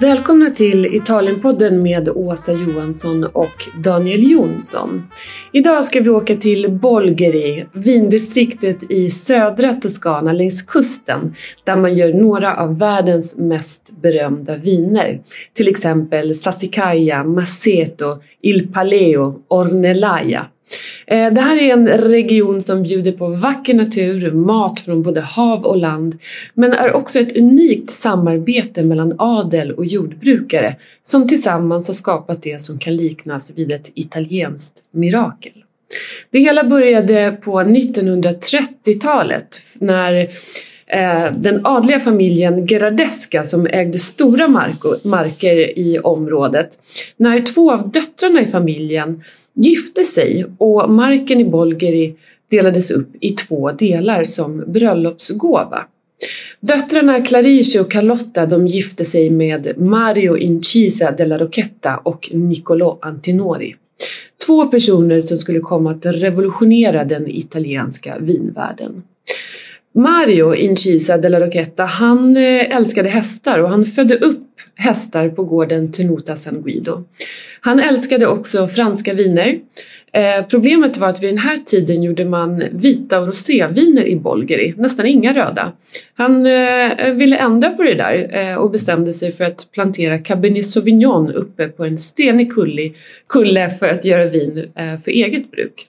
Välkomna till Italienpodden med Åsa Johansson och Daniel Jonsson. Idag ska vi åka till Bolgheri, vindistriktet i södra Toscana längs kusten där man gör några av världens mest berömda viner. Till exempel Sassicaia, Maceto, Il Paleo, Ornellaia. Eh, det här är en region som bjuder på vacker natur, mat från både hav och land men är också ett unikt samarbete mellan adel och jordbrukare som tillsammans har skapat det som kan liknas vid ett italienskt mirakel. Det hela började på 1930-talet när Eh, den adliga familjen Gradesca som ägde stora marker i området. När två av döttrarna i familjen gifte sig och marken i Bolgeri delades upp i två delar som bröllopsgåva. Döttrarna Clarice och Carlotta de gifte sig med Mario Incisa della Rocchetta och Niccolò Antinori. Två personer som skulle komma att revolutionera den italienska vinvärlden. Mario Incisa della Rocchetta han eh, älskade hästar och han födde upp hästar på gården Tenuta San Guido. Han älskade också franska viner. Eh, problemet var att vid den här tiden gjorde man vita och roséviner i Bolgeri, nästan inga röda. Han eh, ville ändra på det där eh, och bestämde sig för att plantera Cabernet Sauvignon uppe på en stenig kulle för att göra vin eh, för eget bruk.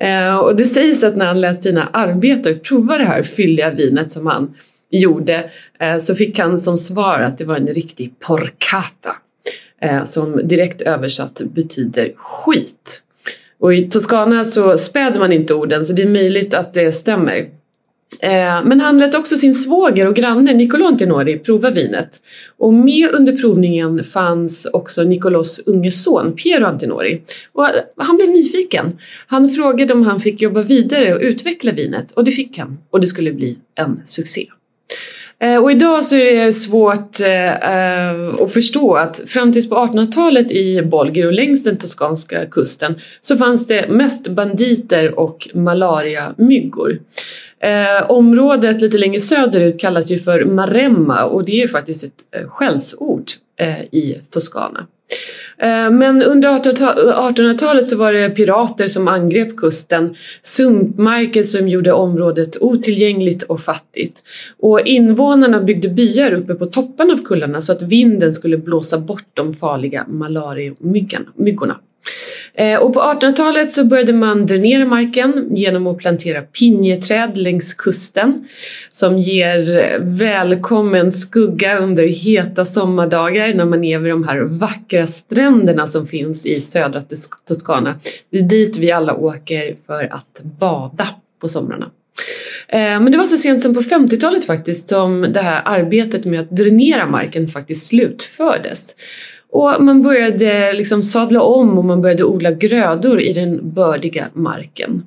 Eh, och det sägs att när han lät sina arbetare prova det här fylliga vinet som han gjorde eh, så fick han som svar att det var en riktig porcata eh, som direkt översatt betyder skit. Och i Toscana så späder man inte orden så det är möjligt att det stämmer. Eh, men han lät också sin svåger och granne Niccolò Antinori prova vinet. Och med under provningen fanns också Niccolòs unge son Piero Antinori. Och eh, han blev nyfiken. Han frågade om han fick jobba vidare och utveckla vinet och det fick han. Och det skulle bli en succé. Eh, och idag så är det svårt eh, eh att förstå att fram tills på 1800-talet i Bolger och längs den toskanska kusten så fanns det mest banditer och malariamyggor. Eh, området lite längre söderut kallas ju för Maremma och det är ju faktiskt ett eh, skällsord eh, i Toscana. Eh, men under 1800-talet så var det pirater som angrep kusten, sumpmarker som gjorde området otillgängligt och fattigt. Och invånarna byggde byar uppe på topparna av kullarna så att vinden skulle blåsa bort de farliga malariamyggorna. Eh, och på 1800-talet så började man dränera marken genom att plantera pinjeträd längs kusten som ger välkommen skugga under heta sommardagar när man är vid de här vackra stränderna som finns i södra Toscana. Det är dit vi alla åker för att bada på somrarna. Eh, men det var så sent som på 50-talet faktiskt som det här arbetet med att dränera marken faktiskt slutfördes. Och man började liksom sadla om och man började odla grödor i den bördiga marken.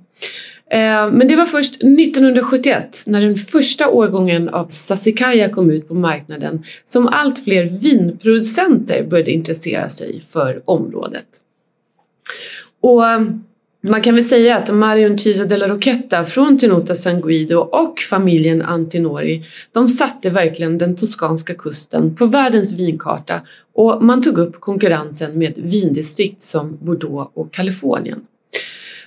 Eh, men det var först 1971 när den första årgången av Sassicaia kom ut på marknaden som allt fler vinproducenter började intressera sig för området. Och man kan väl säga att Marion Cisa della Rocchetta från Tenuta San Guido och familjen Antinori de satte verkligen den toskanska kusten på världens vinkarta och man tog upp konkurrensen med vindistrikt som Bordeaux och Kalifornien.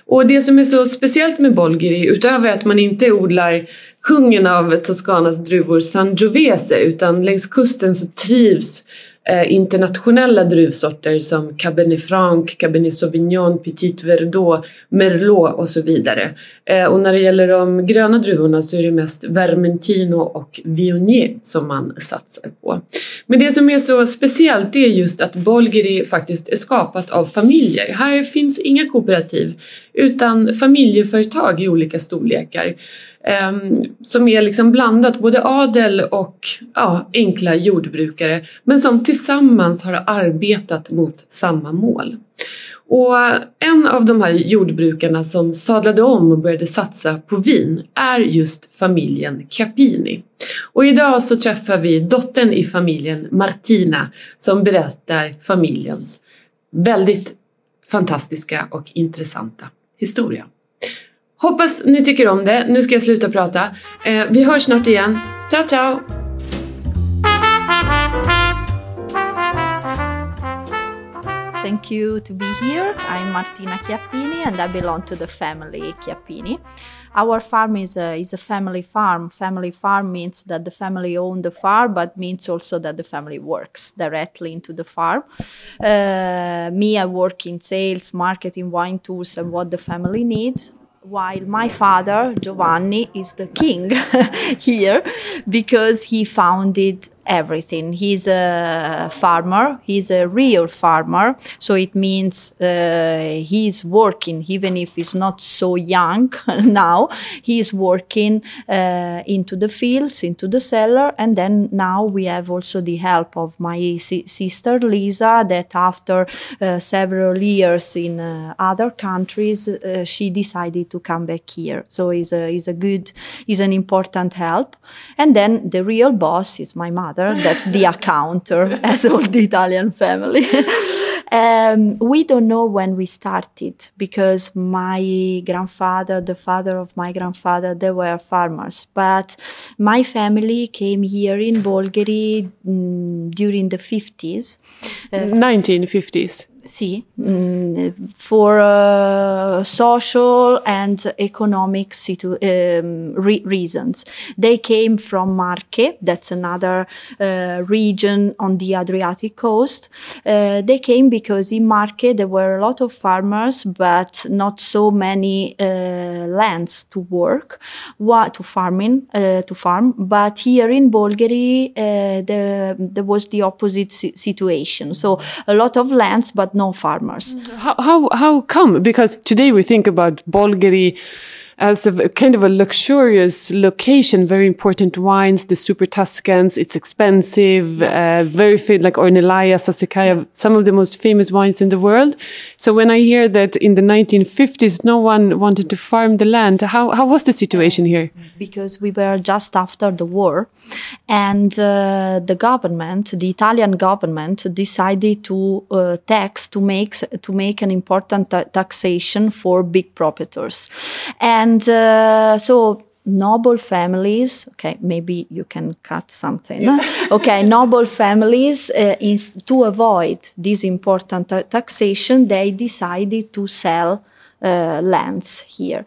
Och det som är så speciellt med Bolgeri, utöver att man inte odlar kungen av Toscanas druvor Sangiovese utan längs kusten så trivs Eh, internationella druvsorter som Cabernet Franc, Cabernet Sauvignon, Petit Verdot, Merlot och så vidare. Eh, och när det gäller de gröna druvorna så är det mest Vermentino och Viognier som man satsar på. Men det som är så speciellt är just att Bolgeri faktiskt är skapat av familjer. Här finns inga kooperativ utan familjeföretag i olika storlekar. Ehm, som är liksom blandat, både adel och ja, enkla jordbrukare men som tillsammans har arbetat mot samma mål. Och en av de här jordbrukarna som sadlade om och började satsa på vin är just familjen Capini. Och idag så träffar vi dottern i familjen Martina som berättar familjens väldigt fantastiska och intressanta historia. Hoppas ni tycker om det. Nu ska jag sluta prata. Eh, vi hörs snart igen. Ciao ciao! thank you to be here. I'm Martina Chiappini and I belong to the family Chiappini. Our farm is a, is a family farm. Family farm means that the family own the farm, but means also that the family works directly into the farm. Uh, me, I work in sales, marketing, wine tools, and what the family needs while my father Giovanni is the king here because he founded everything. He's a farmer. He's a real farmer. So it means uh, he's working, even if he's not so young now. He's working uh, into the fields, into the cellar. And then now we have also the help of my si- sister Lisa, that after uh, several years in uh, other countries, uh, she decided to come back here. So he's a, he's a good, he's an important help. And then the real boss is my mother that's the accountant, as all the Italian family. um, we don't know when we started because my grandfather, the father of my grandfather, they were farmers. But my family came here in Bolgheri mm, during the 50s. Uh, 1950s. See, mm, for uh, social and economic situ- um, re- reasons. They came from Marche, that's another uh, region on the Adriatic coast. Uh, they came because in Marche there were a lot of farmers, but not so many uh, lands to work, wa- to farming, uh, to farm. But here in Bolgheri, uh, the, there was the opposite si- situation. So a lot of lands, but no farmers. How, how, how come? Because today we think about Bolgheri as a kind of a luxurious location, very important wines, the super Tuscans. It's expensive, uh, very famous, like Ornellaia, Sassicaia, some of the most famous wines in the world. So when I hear that in the 1950s, no one wanted to farm the land, how, how was the situation here? Because we were just after the war and uh, the government, the Italian government decided to uh, tax, to make, to make an important taxation for big proprietors. And and uh, so noble families okay maybe you can cut something yeah. okay noble families uh, is, to avoid this important taxation they decided to sell uh, lands here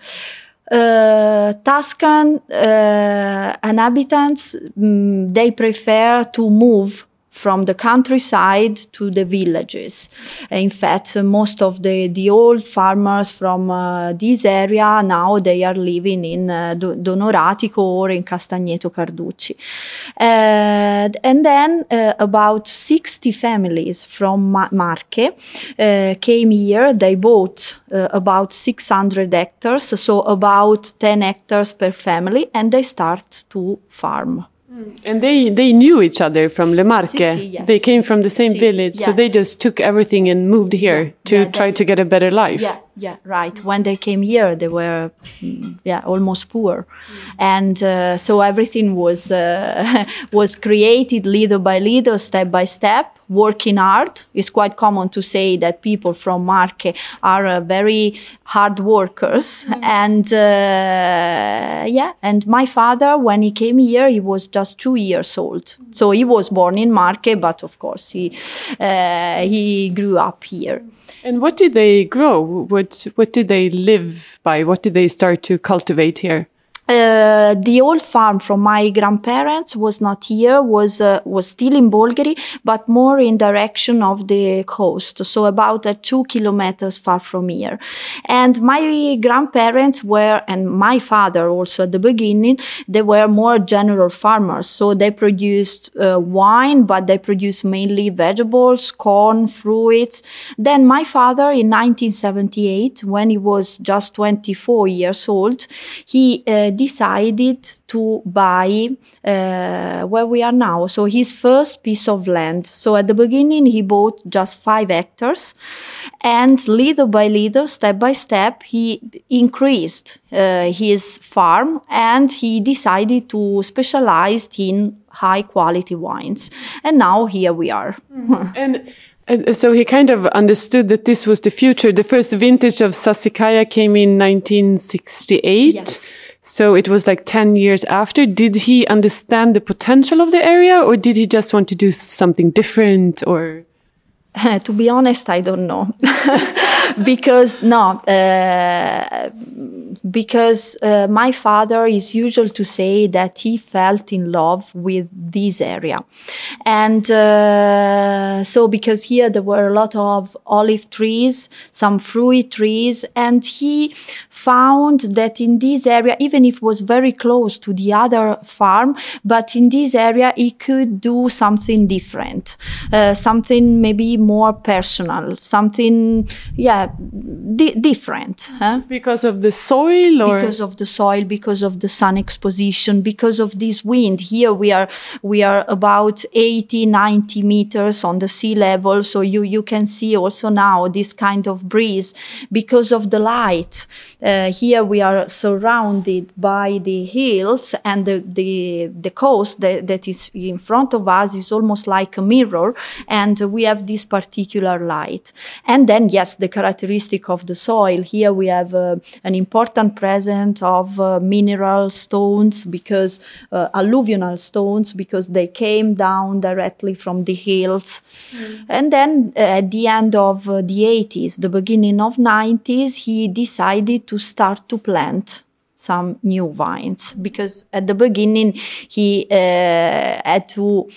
uh, Tuscan uh, inhabitants mm, they prefer to move from the countryside to the villages. In fact, most of the, the old farmers from uh, this area now they are living in uh, Donoratico or in Castagneto Carducci. Uh, and then uh, about 60 families from Ma- Marche uh, came here. They bought uh, about 600 hectares, so about 10 hectares per family, and they start to farm. Mm. And they they knew each other from Le Marche. Si, si, yes. They came from the same si, village, yeah. so they just took everything and moved here yeah, to yeah, try to get a better life. Yeah, yeah, right. When they came here, they were mm, yeah almost poor, mm. and uh, so everything was uh, was created little by little, step by step working hard. It's quite common to say that people from Marche are uh, very hard workers. Mm. And uh, yeah, and my father, when he came here, he was just two years old. So he was born in Marche, but of course he uh, he grew up here. And what did they grow? What what did they live by? What did they start to cultivate here? Uh, the old farm from my grandparents was not here was uh, was still in Bolgheri, but more in direction of the coast so about uh, 2 kilometers far from here. And my grandparents were and my father also at the beginning they were more general farmers. So they produced uh, wine but they produced mainly vegetables corn fruits. Then my father in 1978 when he was just 24 years old he uh, decided to buy uh, where we are now. So his first piece of land. So at the beginning, he bought just five hectares, and little by little, step by step, he increased uh, his farm, and he decided to specialize in high quality wines. And now here we are. Mm-hmm. and so he kind of understood that this was the future. The first vintage of Sassicaia came in 1968. Yes. So it was like 10 years after. Did he understand the potential of the area or did he just want to do something different or? to be honest, I don't know. because, no, uh, because uh, my father is usual to say that he felt in love with this area. And uh, so, because here there were a lot of olive trees, some fruit trees, and he found that in this area, even if it was very close to the other farm, but in this area, he could do something different, uh, something maybe more personal, something, yeah, di- different. Huh? Because of the soil or? Because of the soil, because of the sun exposition, because of this wind. Here we are, we are about 80, 90 meters on the sea level. So you, you can see also now this kind of breeze because of the light. Uh, here we are surrounded by the hills and the, the, the coast that, that is in front of us is almost like a mirror. And we have this particular light. And then, yes, the characteristic of the soil. Here we have uh, an important presence of uh, mineral stones because uh, alluvional stones because they came down directly from the hills. Mm. And then uh, at the end of uh, the 80s, the beginning of 90s, he decided to start to plant some new vines because at the beginning he had to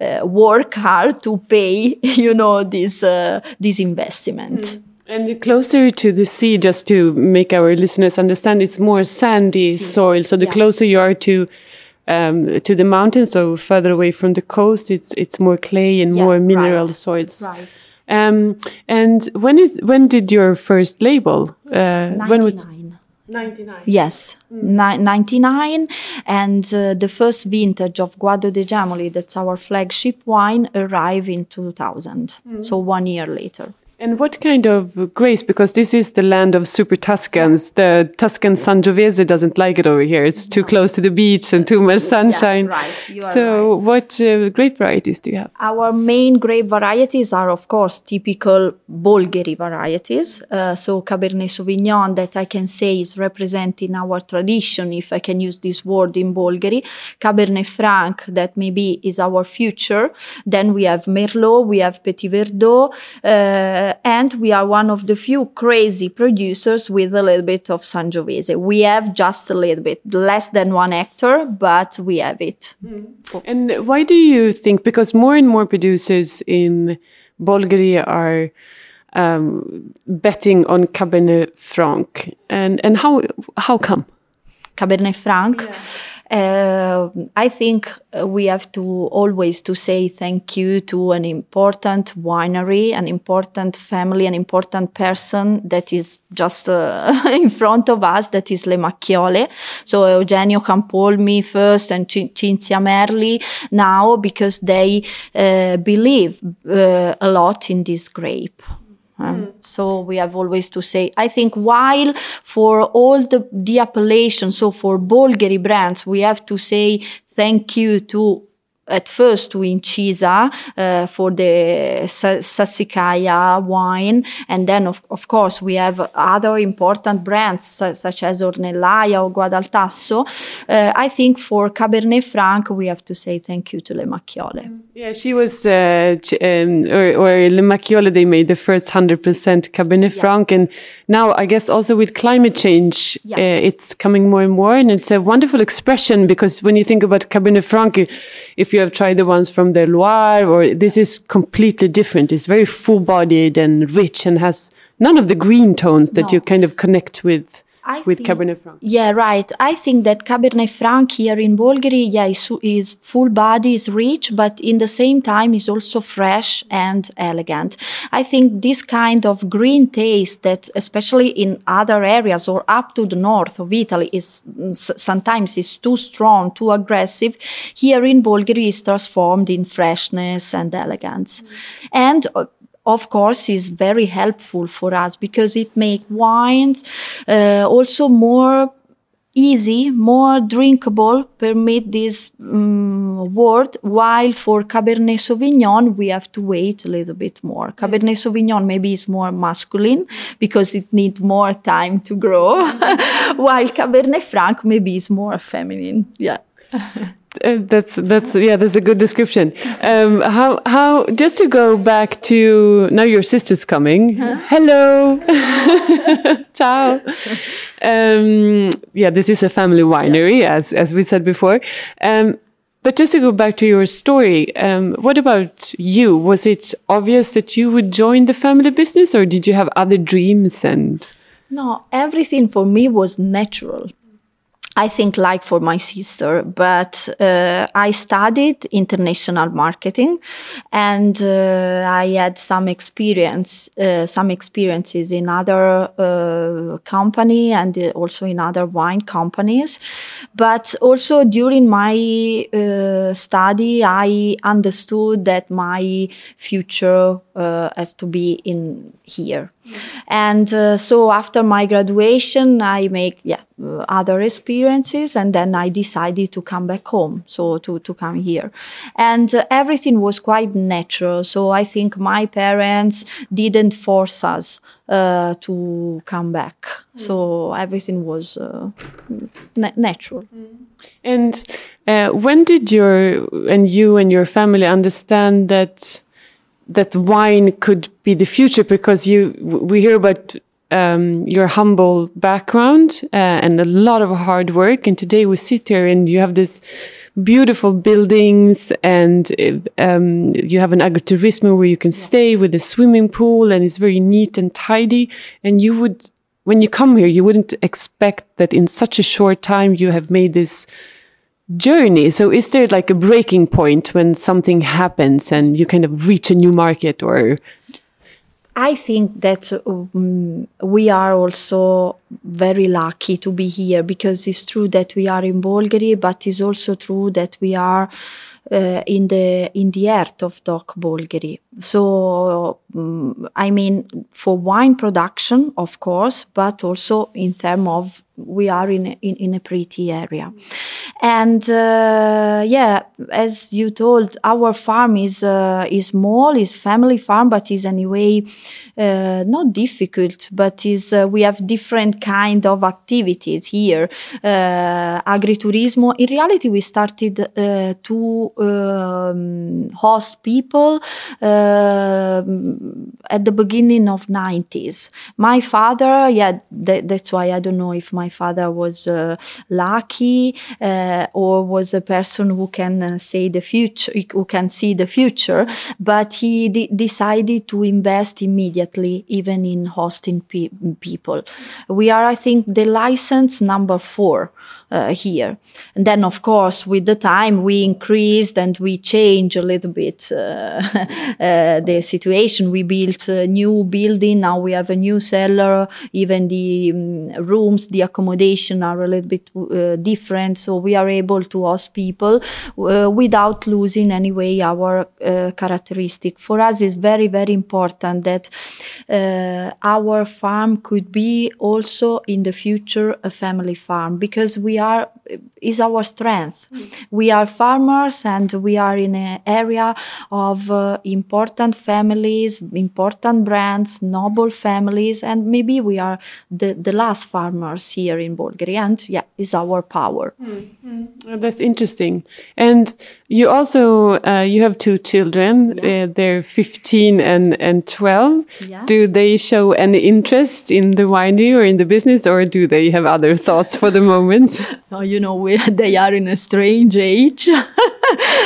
uh, work hard to pay, you know, this uh, this investment. Mm. And the closer to the sea, just to make our listeners understand, it's more sandy sea. soil. So the yeah. closer you are to um, to the mountains, so further away from the coast, it's it's more clay and yeah, more mineral right. soils. Right. Um, and when is when did your first label? Uh, when was 99. Yes, mm. 99. And uh, the first vintage of Guado de Gemoli, that's our flagship wine, arrived in 2000. Mm. So one year later. And what kind of grace? Because this is the land of super Tuscans. The Tuscan Sangiovese doesn't like it over here. It's too close to the beach and too much sunshine. Yes, right. so, right. what uh, grape varieties do you have? Our main grape varieties are, of course, typical Bolgheri varieties. Uh, so, Cabernet Sauvignon, that I can say is representing our tradition, if I can use this word in Bolgheri. Cabernet Franc, that maybe is our future. Then we have Merlot, we have Petit Verdot. Uh, uh, and we are one of the few crazy producers with a little bit of Sangiovese. We have just a little bit, less than one hectare, but we have it. Mm. And why do you think? Because more and more producers in Bolgheri are um, betting on Cabernet Franc, and and how how come? Cabernet Franc. Yeah uh, I think we have to always to say thank you to an important winery, an important family, an important person that is just uh, in front of us, that is Le Macchiole. So Eugenio Campolmi first and Cinzia Merli now because they uh, believe uh, a lot in this grape. Um, mm. So we have always to say, I think while for all the, the appellations, so for Bolgheri brands, we have to say thank you to at first to Incisa uh, for the Sassicaia wine, and then of, of course we have other important brands such as Ornellaia or Guado al Tasso. Uh, I think for Cabernet Franc we have to say thank you to Le Macchiole. Yeah, she was, uh, um, or, or Le Macchiole, they made the first 100% Cabernet yeah. Franc, and now I guess also with climate change, yeah. Uh, it's coming more and more, and it's a wonderful expression because when you think about Cabernet Franc, if you have tried the ones from the Loire, or this is completely different. It's very full bodied and rich and has none of the green tones that no. you kind of connect with. I with think, Cabernet Franc. Yeah, right. I think that Cabernet Franc here in Bolgheri, yeah, is, is, full body, is rich, but in the same time is also fresh and elegant. I think this kind of green taste that, especially in other areas or up to the north of Italy, is sometimes is too strong, too aggressive. Here in Bolgheri, is transformed in freshness and elegance. Mm. And uh, of course is very helpful for us because it make wines uh, also more easy, more drinkable, permit this um, word, while for Cabernet Sauvignon, we have to wait a little bit more. Cabernet Sauvignon maybe is more masculine because it needs more time to grow, while Cabernet Franc maybe is more feminine. Yeah. Uh, that's that's yeah that's a good description. Um, how how just to go back to now your sister's coming. Huh? hello. Ciao. Um, yeah this is a family winery yes. as as we said before. Um, but just to go back to your story um, what about you? Was it obvious that you would join the family business or did you have other dreams and no everything for me was natural I think like for my sister, but uh, I studied international marketing, and uh, I had some experience, uh, some experiences in other uh, company and also in other wine companies. But also during my uh, study, I understood that my future uh, has to be in here. And uh, so after my graduation, I make yeah other experiences, and then I decided to come back home, so to to come here, and uh, everything was quite natural. So I think my parents didn't force us uh, to come back, mm. so everything was uh, na natural. Mm. And uh, when did your and you and your family understand that? That wine could be the future because you we hear about um, your humble background uh, and a lot of hard work. And today we sit here and you have this beautiful buildings and um, you have an agriturismo where you can stay with a swimming pool and it's very neat and tidy. And you would when you come here you wouldn't expect that in such a short time you have made this journey. So is there like a breaking point when something happens and you kind of reach a new market or? I think that um, we are also very lucky to be here because it's true that we are in Bolgheri, but it's also true that we are uh, in the in the heart of DOC Bolgheri. So um, I mean, for wine production, of course, but also in terms of we are in, in, in a pretty area. And uh, yeah, as you told, our farm is uh, is small, is family farm, but is anyway uh, not difficult. But is uh, we have different kind of activities here. Uh, agriturismo. In reality, we started uh, to um, host people at the beginning of 90s. My father, yeah, th- that's why I don't know if my my father was uh, lucky uh, or was a person who can uh, say the future, who can see the future, but he decided to invest immediately, even in hosting pe- people. We are, I think, the license number four here. And then, of course, with the time, we increased and we changed a little bit uh, uh, the situation. We built a new building. Now we have a new cellar. Even the um, rooms, the accommodation are a little bit uh, different. So we are able to host people uh, without losing anyway our uh, characteristic. For us, it's very, very important that our farm could be also in the future a family farm because we are is our strength. We are farmers and we are in an area of uh, important families, important brands, noble families, and maybe we are the, the last farmers here in Bolgheri. And yeah, is our power. Mm. Mm. That's interesting. And you also uh, you have two children. Yeah. Uh, they're 15 and and 12. Yeah. Do they show any interest in the winery or in the business, or do they have other thoughts for the moment? oh, you know, we, they are in a strange age.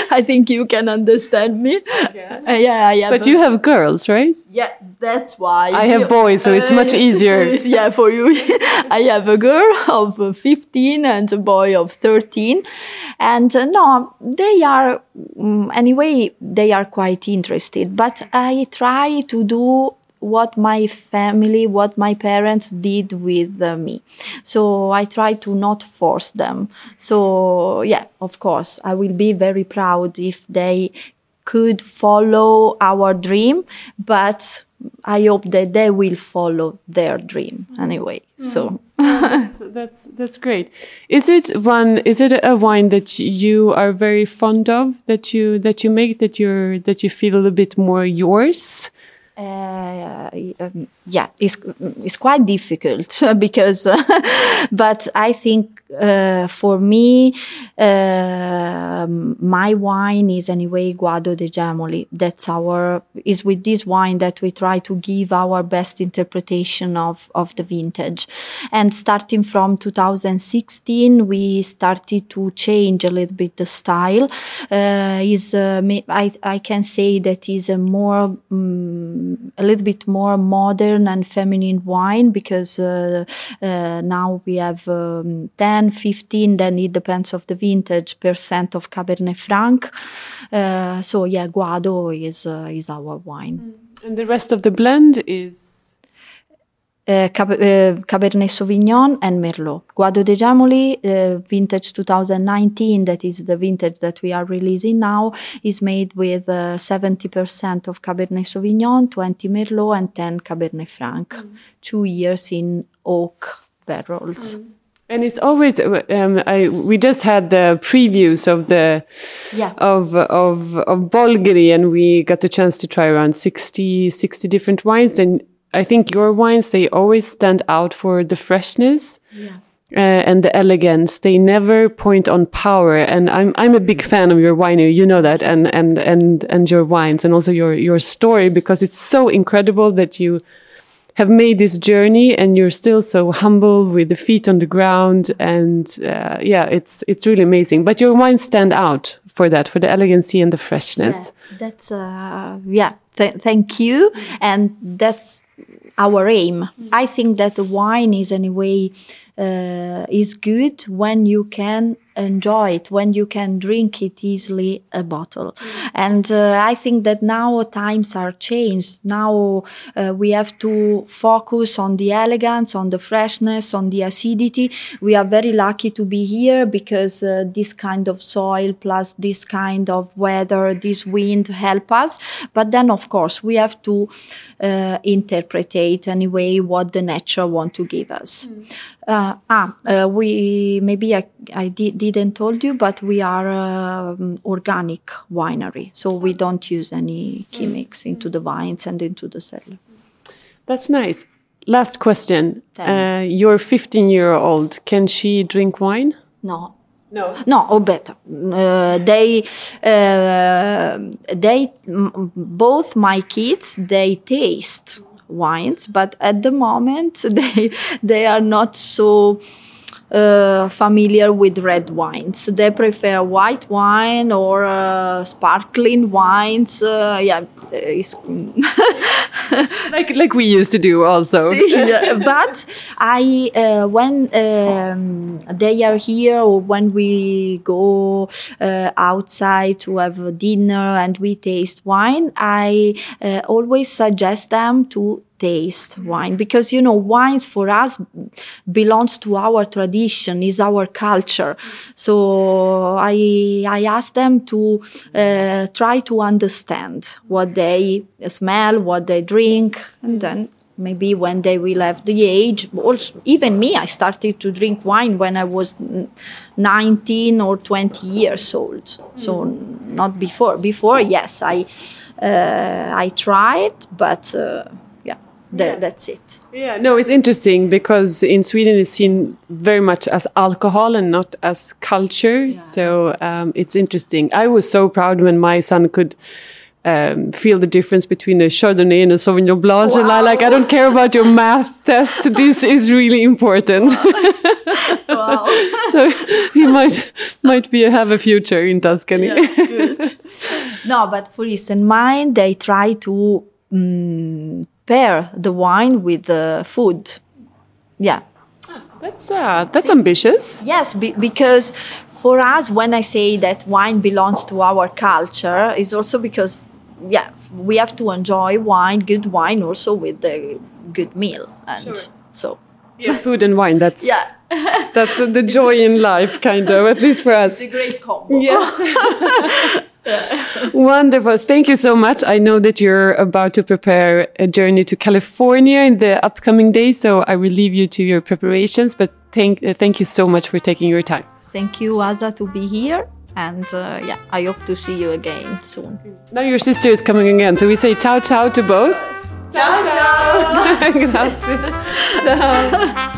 I think you can understand me. Yeah, uh, yeah, yeah. But you have girls, right? Yeah, that's why. I have boys, so it's much easier. yeah, for you. I have a girl of 15 and a boy of 13. And uh, no, they are, um, anyway, they are quite interested. But I try to do what my family, what my parents did with uh, me. So I try to not force them. So yeah, of course, I will be very proud if they could follow our dream, but I hope that they will follow their dream anyway. Mm. So that's, that's that's great. Is it one? Is it a wine that you are very fond of? That you that you make that you're that you feel a little bit more yours? Uh, yeah, it's, it's quite difficult because, uh, but I think uh, for me, uh, my wine is anyway Guado de Gemoli. That's our, is with this wine that we try to give our best interpretation of, of the vintage. And starting from 2016, we started to change a little bit the style. Uh, is, uh, I, I can say that is a more, um, a little bit more modern and feminine wine because uh, uh, now we have um, 10, 15, then it depends of the vintage percent of Cabernet Franc. Uh, so yeah, Guado is is our wine. Mm. And the rest of the blend is uh, Cab- Cabernet Sauvignon and Merlot. Guado de Gemoli, uh, vintage 2019, that is the vintage that we are releasing now, is made with 70% of Cabernet Sauvignon, 20 Merlot, and 10 Cabernet Franc. Mm. Two years in oak barrels. Mm. And it's always um, I, we just had the previews of the yeah. of of of Bolgheri, and we got the chance to try around 60, 60 different wines and I think your wines they always stand out for the freshness yeah. uh, and the elegance. They never point on power, and I'm I'm a big fan of your winery. You know that, and and and and your wines, and also your your story because it's so incredible that you have made this journey and you're still so humble with the feet on the ground and uh, yeah it's it's really amazing but your wines stand out for that for the elegancy and the freshness yeah, that's uh, yeah th thank you and that's our aim. I think that the wine is anyway uh, is good when you can enjoy it, when you can drink it easily a bottle. And uh, I think that now times are changed. Now uh, we have to focus on the elegance, on the freshness, on the acidity. We are very lucky to be here because uh, this kind of soil plus this kind of weather, this wind help us. But then of course we have to uh, interpret anyway what the nature want to give us. Mm. Uh, ah, uh, we maybe I, I did, didn't told you, but we are um, organic winery, so we don't use any chemics into the vines and into the cellar. That's nice. Last question: uh, Your 15-year-old can she drink wine? No. No. No, or better. Uh, they, uh, they, both my kids, they taste wines, but at the moment they they are not so uh, familiar with red wines. They prefer white wine or uh, sparkling wines. Uh, yeah, like like we used to do also. but I uh, when um, they are here or when we go uh, outside to have dinner and we taste wine, I uh, always suggest them to taste wine because you know wines for us belongs to our tradition is our culture so i i ask them to uh, try to understand what they smell what they drink and then maybe when they will have the age also even me i started to drink wine when i was 19 or 20 years old so not before before yes i uh, i tried but uh, yeah. that's it. Yeah, no, it's interesting because in Sweden it's seen very much as alcohol and not as culture. Yeah. So um, it's interesting. I was so proud when my son could um, feel the difference between a Chardonnay and a Sauvignon Blanc. Wow. And I like, I don't care about your math test. This is really important. Wow. so he might might be have a future in Tuscany. Yeah, good. no, but for instance, mine they try to. Um, pair the wine with the food. Yeah. That's uh, that's ambitious. Yes, be because for us, when I say that wine belongs to our culture, is also because yeah, we have to enjoy wine, good wine, also with the good meal, and sure. so yeah, food and wine. That's yeah. that's the joy in life, kind of, at least for us. It's a great combo. Yeah. Wonderful. Thank you so much. I know that you're about to prepare a journey to California in the upcoming days, so I will leave you to your preparations. But thank, uh, thank you so much for taking your time. Thank you, Asa, to be here. And uh, yeah, I hope to see you again soon. Now your sister is coming again, so we say ciao ciao to both. Ciao ciao! Grazie. Ciao!